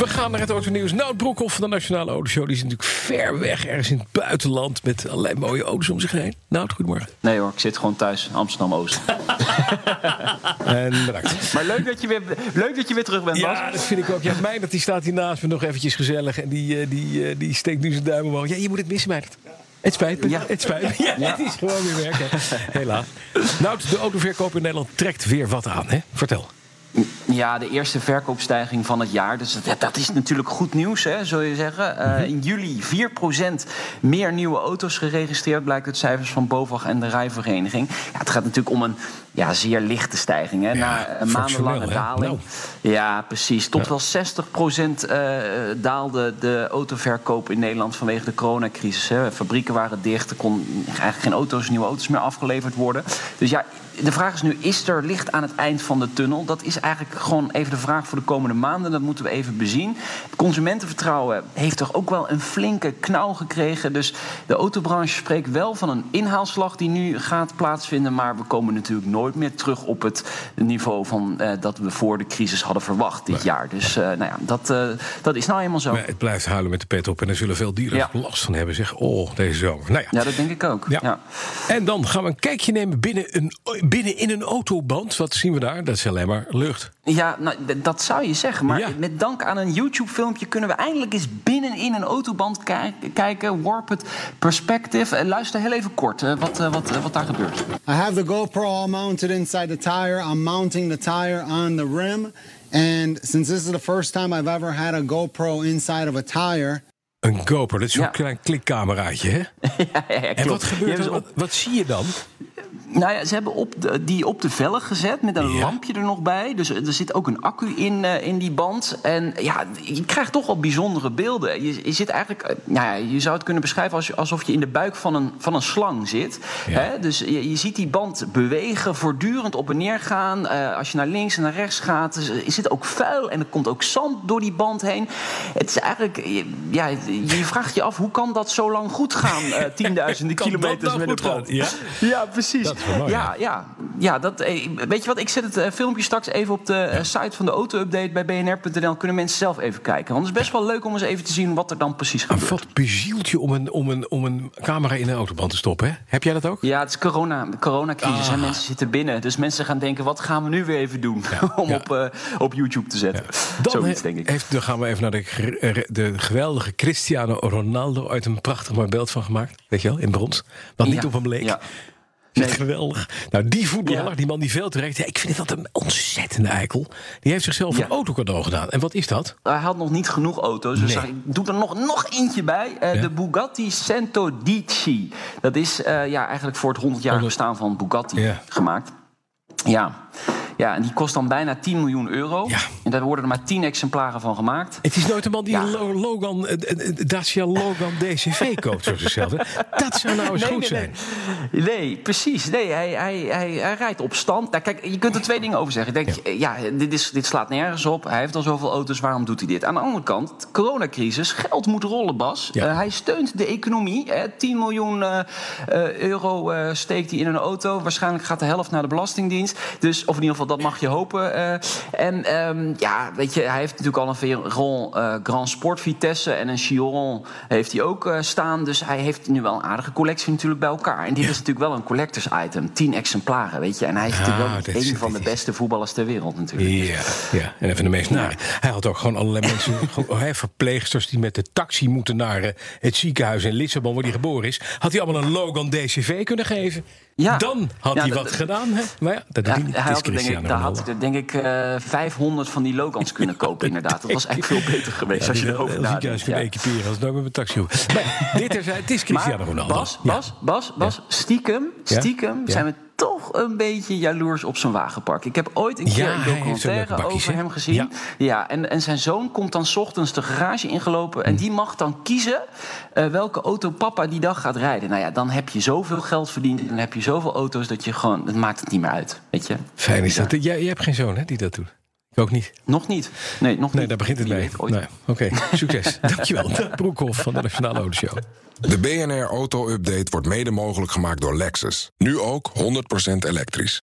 We gaan naar het autonieuws. Nou, Broekhoff van de Nationale Autoshow... die is natuurlijk ver weg, ergens in het buitenland... met allerlei mooie auto's om zich heen. Nou, goedemorgen. Nee hoor, ik zit gewoon thuis Amsterdam-Oost. En bedankt. maar leuk dat, je weer, leuk dat je weer terug bent, Bas. Ja, dat vind ik ook. Ja, Meijnerd die staat hier naast me nog eventjes gezellig... en die, eh, die, eh, die steekt nu zijn duim omhoog. Ja, je moet het missen, Meijnerd. Het spijt me. Ja. Het spijt me. Ja, Ja. Het is gewoon weer werken. Helaas. Nou, de autoverkoop in Nederland trekt weer wat aan, hè? Vertel. Ja, de eerste verkoopstijging van het jaar. Dus dat, dat is natuurlijk goed nieuws, hè, zul je zeggen. Eh, in juli 4% meer nieuwe auto's geregistreerd... blijkt uit cijfers van BOVAG en de Rijvereniging. Ja, het gaat natuurlijk om een ja, zeer lichte stijging. Hè, na een maandenlange daling. Nou. Ja, precies. Tot wel 60% eh, daalde de autoverkoop in Nederland vanwege de coronacrisis. Hè. Fabrieken waren dicht, er kon eigenlijk geen auto's, nieuwe auto's meer afgeleverd worden. Dus ja, de vraag is nu, is er licht aan het eind van de tunnel? Dat is eigenlijk gewoon even de vraag voor de komende maanden. Dat moeten we even bezien. Het consumentenvertrouwen heeft toch ook wel een flinke knauw gekregen. Dus de autobranche spreekt wel van een inhaalslag die nu gaat plaatsvinden. Maar we komen natuurlijk nooit meer terug op het niveau van eh, dat we voor de crisis hadden verwacht dit jaar. Dus eh, nou ja, dat, eh, dat is nou eenmaal zo. Maar het blijft huilen met de pet op... en er zullen veel dieren Ja. last van hebben. Zeg, oh, deze zomer. Nou ja. Ja, dat denk ik ook. Ja. Ja. En dan gaan we een kijkje nemen binnen, een, binnen in een autoband. Wat zien we daar? Dat is alleen maar lucht. Ja, nou, dat zou je zeggen. Maar Ja. met dank aan een YouTube-filmpje kunnen we eindelijk eens binnenin een autoband ki- kijken. Warped Perspective. Eh, Luister heel even kort eh, wat, eh, wat, wat daar gebeurt. I have the GoPro all mounted inside the tire. I'm mounting the tire on the rim. And since this is the first time I've ever had a GoPro inside of a tire, Een GoPro, dat is zo'n Ja. klein klikcameraatje, hè? ja, ja, ja, En wat gebeurt er? Wat, wat zie je dan? Nou ja, ze hebben op de, die op de velg gezet met een Ja. lampje er nog bij. Dus er zit ook een accu in, eh, in die band. En ja, je krijgt toch wel bijzondere beelden. Je, je zit eigenlijk, eh, nou ja, je zou het kunnen beschrijven als, alsof je in de buik van een, van een slang zit. Ja. Hè? Dus je, je ziet die band bewegen, voortdurend op en neer gaan. Eh, als je naar links en naar rechts gaat, dus er zit ook vuil en er komt ook zand door die band heen. Het is eigenlijk, ja, je vraagt je af, hoe kan dat zo lang goed gaan? eh, tienduizenden kilometers nou met een band. Ja? Ja, precies. Dat is wel mooi, ja, ja, ja, dat, eh, weet je wat? Ik zet het eh, filmpje straks even op de eh, site van de auto-update bij bnr.nl. Kunnen mensen zelf even kijken. Want het is best wel leuk om eens even te zien wat er dan precies gebeurt. wat bezielt je om een, om, een, om een camera in een autoband te stoppen, hè? Heb jij dat ook? Ja, het is corona, coronacrisis en Ah. mensen zitten binnen. Dus mensen gaan denken, wat gaan we nu weer even doen om ja. Op, op YouTube te zetten. Dan, Zoiets, denk ik. Heeft, dan gaan we even naar de, de geweldige Cristiano Ronaldo... uit een prachtig mooi beeld van gemaakt. Weet je wel, in brons. Wat niet op hem leek. Nee. geweldig. Nou, die voetballer, Ja. die man die veel terecht... Ja, ik vind het altijd een ontzettende eikel. Die heeft zichzelf Ja. een auto cadeau gedaan. En wat is dat? Hij had nog niet genoeg auto's. Dus ik doe er nog, nog eentje bij. Eh. De Bugatti Centodici. Dat is eh, ja, eigenlijk voor het 100 jaar bestaan van Bugatti Ja. gemaakt. Ja. ja, en die kost dan bijna 10 miljoen euro. Ja. En daar worden er maar 10 exemplaren van gemaakt. Het is nooit een man die Ja. Logan, een Dacia Logan DCV koopt voor zichzelf. Dat zou nou eens Nee, goed nee, zijn. Nee, nee precies. Nee, hij, hij, hij, hij rijdt op stand. Nou, kijk, je kunt er twee dingen over zeggen. Ik denk, ja, dit, is, dit slaat nergens op. Hij heeft al zoveel auto's, waarom doet hij dit? Aan de andere kant, coronacrisis, geld moet rollen, Bas. Ja. Eh, hij steunt de economie. Hè. 10 miljoen eh, eh, euro eh, steekt hij in een auto. Waarschijnlijk gaat de helft naar de Belastingdienst. Dus, of in ieder geval, dat mag je hopen. eh. en ehm, ja, weet je, hij heeft natuurlijk al een Veyron eh, Grand Sport Vitesse... en een Chiron heeft hij ook eh, staan. Dus hij heeft nu wel een aardige collectie natuurlijk bij elkaar. En dit is natuurlijk wel een collectors item. 10 exemplaren, weet je. En hij is natuurlijk wel een van de beste voetballers ter wereld natuurlijk. Ja, ja, en even de meest nare. Hij had ook gewoon allerlei mensen, gewoon, verpleegsters die met de taxi moeten naar eh, het ziekenhuis in Lissabon, waar hij geboren is. Had hij allemaal een Logan DCV kunnen geven? Ja. Dan had Ja, hij wat gedaan. Hè? Maar ja, dat Ja, doet hij niet. hij Het is had, er, denk Cristiano ik, daar had ik er denk ik eh 500 van die Logans kunnen kopen, inderdaad. Dat was eigenlijk veel beter geweest als je die erover nadenkt. kunnen Ja. equiperen als het nou met mijn taxi. Maar dit er zijn, het is Cristiano Ronaldo. Bas. Bas, Bas, Bas, stiekem, stiekem zijn we toch een beetje jaloers op zijn wagenpark. Ik heb ooit een keer Ja, een documentaire over hem gezien. Ja. Ja, en, en zijn zoon komt dan 's ochtends de garage ingelopen... Hm. en die mag dan kiezen eh, welke auto papa die dag gaat rijden. Nou ja, dan heb je zoveel geld verdiend... dan heb je zoveel auto's dat je gewoon... het maakt het niet meer uit, weet je. Fijn is dat. Jij, jij hebt geen zoon hè, die dat doet. Ik ook niet. Nog niet. Nee, nog Nee, niet. daar begint het mee. Nee, Oké, succes. Dankjewel. Broekhoff van de Nationale Autoshow. De BNR Auto Update wordt mede mogelijk gemaakt door Lexus. Nu ook 100% elektrisch.